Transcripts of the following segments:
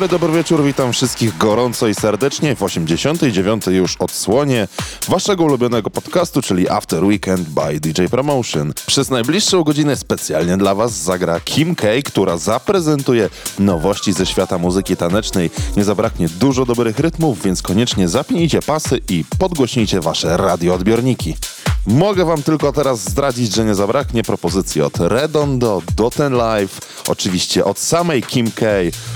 Dobry, dobry wieczór, witam wszystkich gorąco i serdecznie w 89. już odsłonie waszego ulubionego podcastu, czyli After Weekend by DJ Promotion. Przez najbliższą godzinę specjalnie dla was zagra Kim K, która zaprezentuje nowości ze świata muzyki tanecznej. Nie zabraknie dużo dobrych rytmów, więc koniecznie zapnijcie pasy i podgłośnijcie wasze radioodbiorniki. Mogę wam tylko teraz zdradzić, że nie zabraknie propozycji od Redondo, Doten Live, oczywiście od samej Kim K,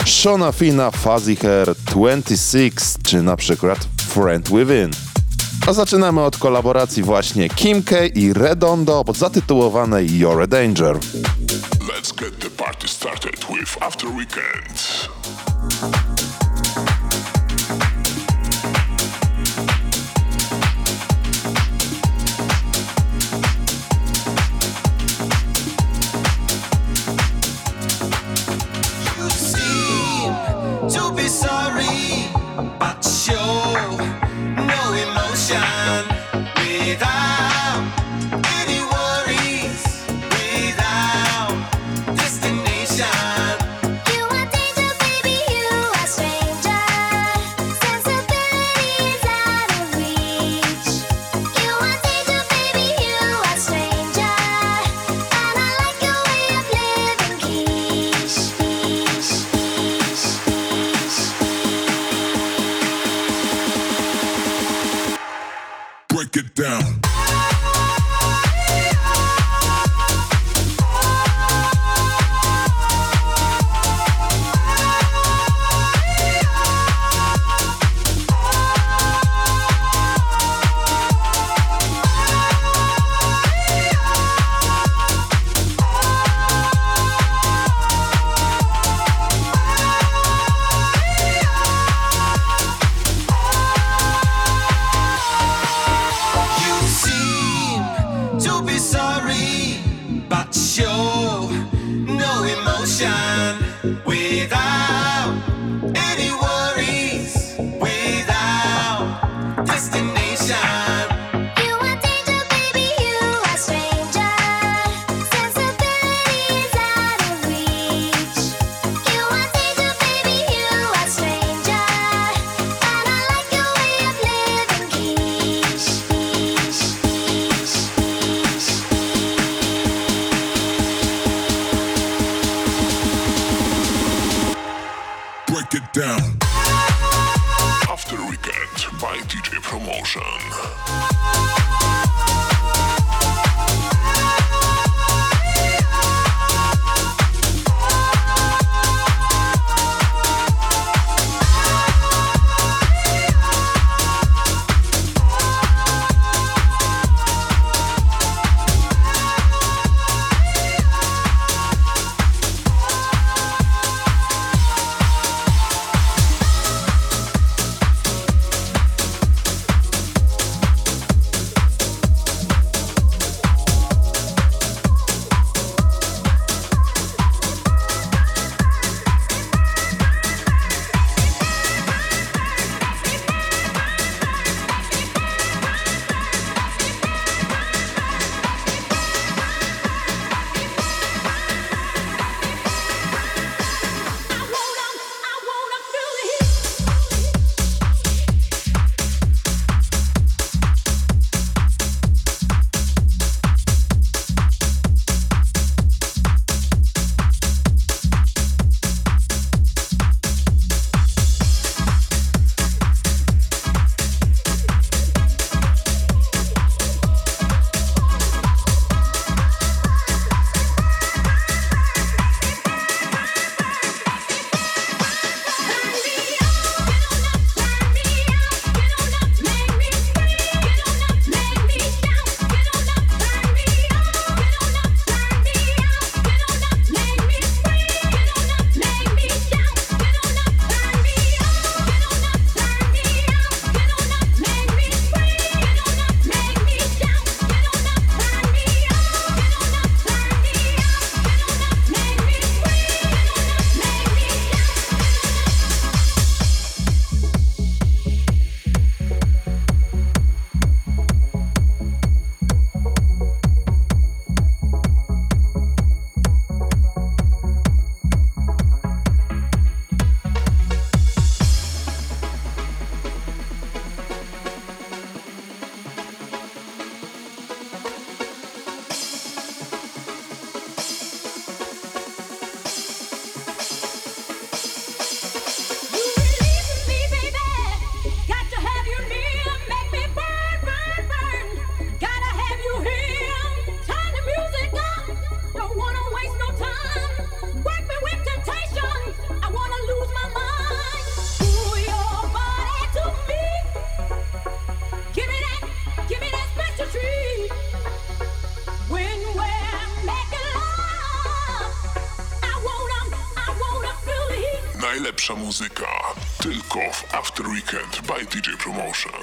Shona Fina, Fuzzy Hair, 26 czy na przykład Friend Within. A zaczynamy od kolaboracji właśnie Kim K i Redondo zatytułowanej You're a Danger. Let's get the party started with After Weekend. Be sorry, but show no emotion. Without DJ Promotion.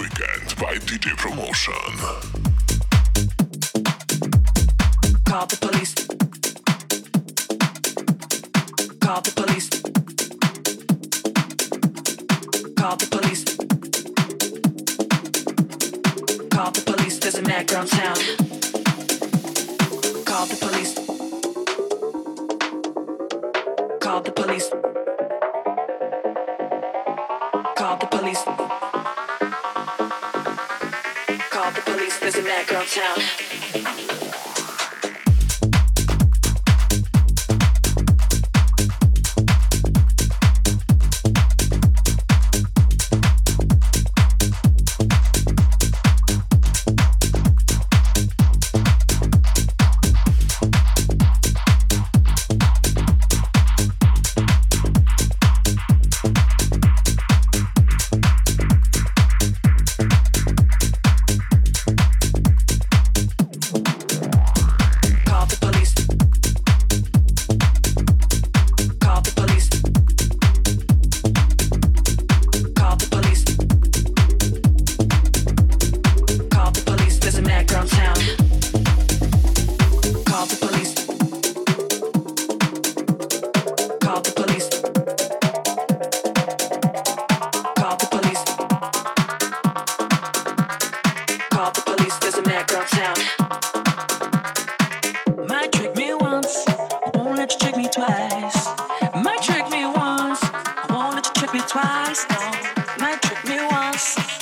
Weekend by DJ Promotion. Call the police. Call the police. Call the police. Call the police. There's a mad girl town. Call the police. that girl town. twice, no, might trick me once.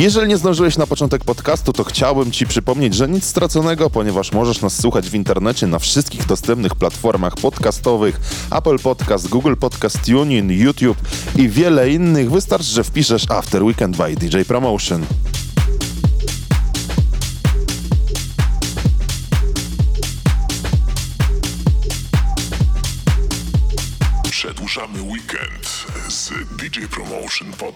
Jeżeli nie zdążyłeś na początek podcastu, to chciałbym Ci przypomnieć, że nic straconego, ponieważ możesz nas słuchać w internecie na wszystkich dostępnych platformach podcastowych Apple Podcast, Google Podcast, TuneIn, YouTube i wiele innych. Wystarczy, że wpiszesz After Weekend by DJ Promotion. Przedłużamy weekend z DJ Promotion Podcast.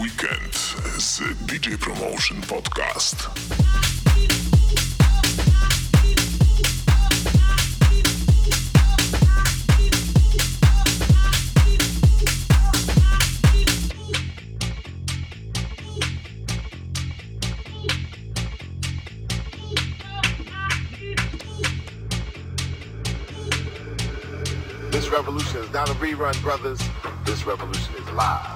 Weekend DJ Promotion Podcast. This revolution is not a rerun, brothers. This revolution is live.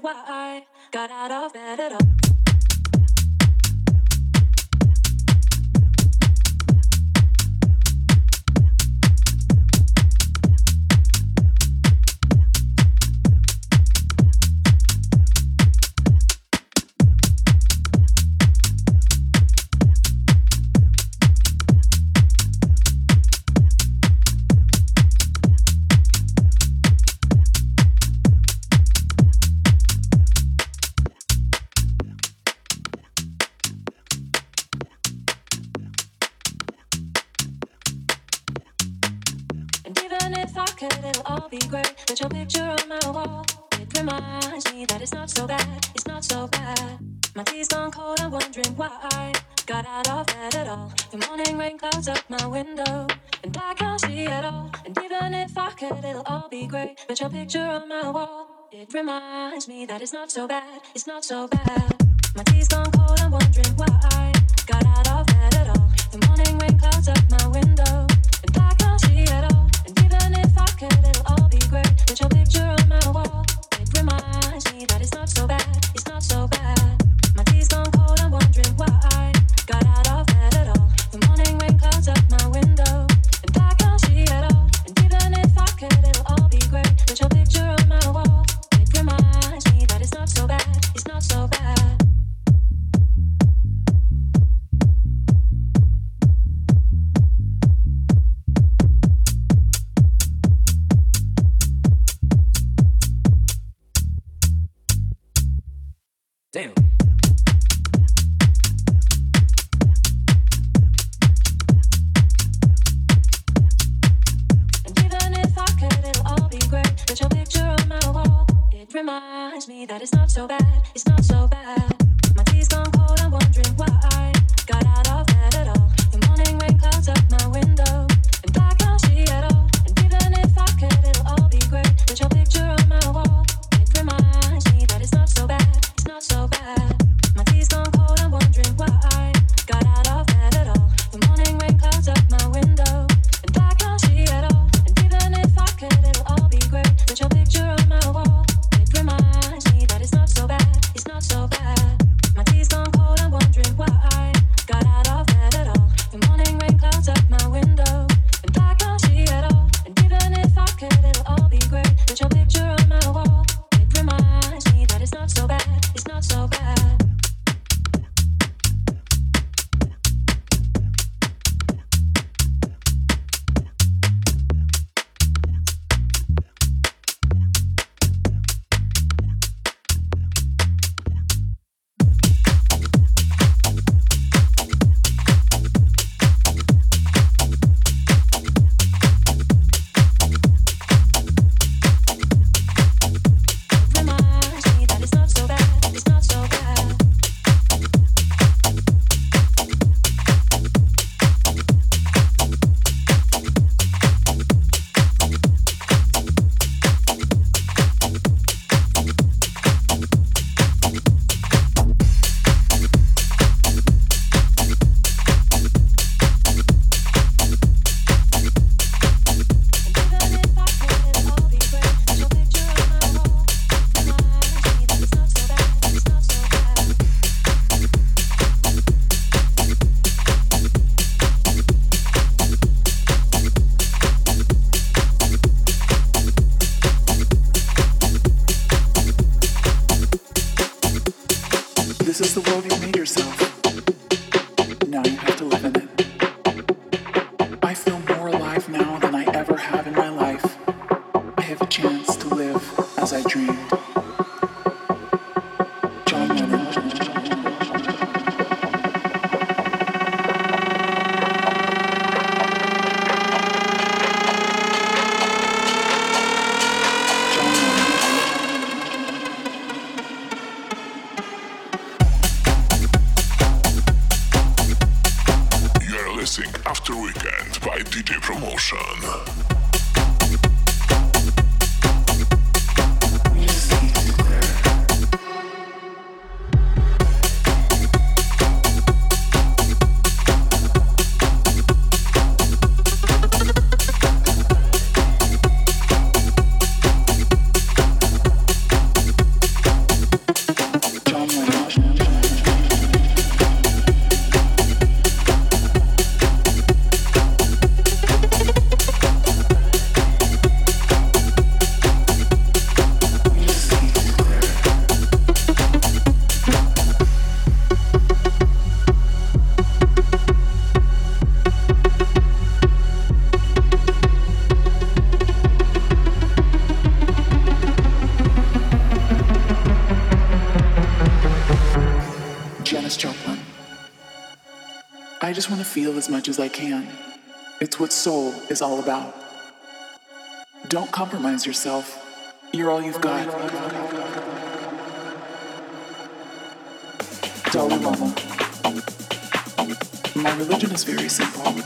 Why I uh, that it's not so bad. It's not so bad. My tea's gone cold, I'm wondering why I got out of bed at all. The morning rain clouds up my window, and I can't see at all. And even if I could, it'll all be great. With your picture on my wall, it reminds me that it's not so bad. It's not so bad. My tea's gone cold, I'm wondering why I got out of bed at all. The morning rain clouds up my window. And I can't see at all. And even if I could, it'll all be great. With your picture on my wall, it reminds me that it's not so bad. It's not so bad. Session. much as I can. It's what soul is all about. Don't compromise yourself. You're all you've got. Tell mama. My religion is very simple.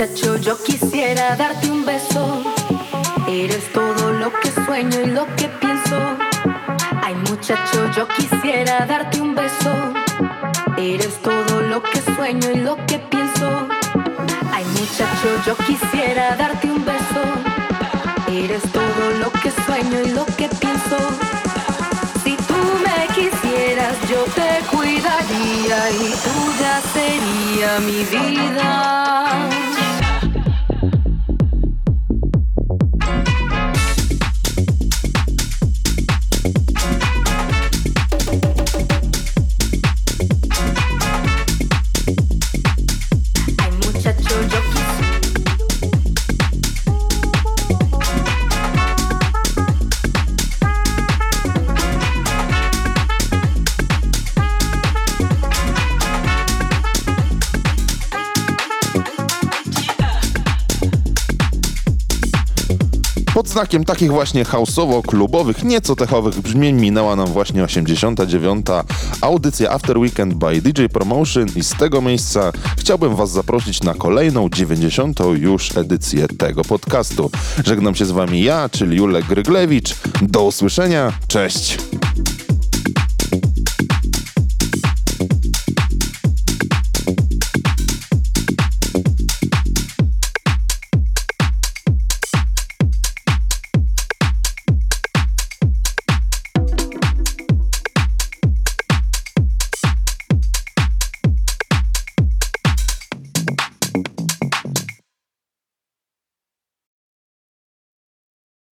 Muchacho, yo quisiera darte un beso. Eres todo lo que sueño y lo que pienso. Ay, muchacho, yo quisiera darte un beso. Eres todo lo que sueño y lo que pienso. Ay, muchacho, yo quisiera darte un beso. Eres todo lo que sueño y lo que pienso. Si tú me quisieras, yo te cuidaría y tuya sería mi vida. Znakiem takich właśnie houseowo-klubowych, nieco techowych brzmień minęła nam właśnie 89. audycja After Weekend by DJ Promotion i z tego miejsca chciałbym Was zaprosić na kolejną 90. już edycję tego podcastu. Żegnam się z Wami ja, czyli Julek Gryglewicz. Do usłyszenia, cześć!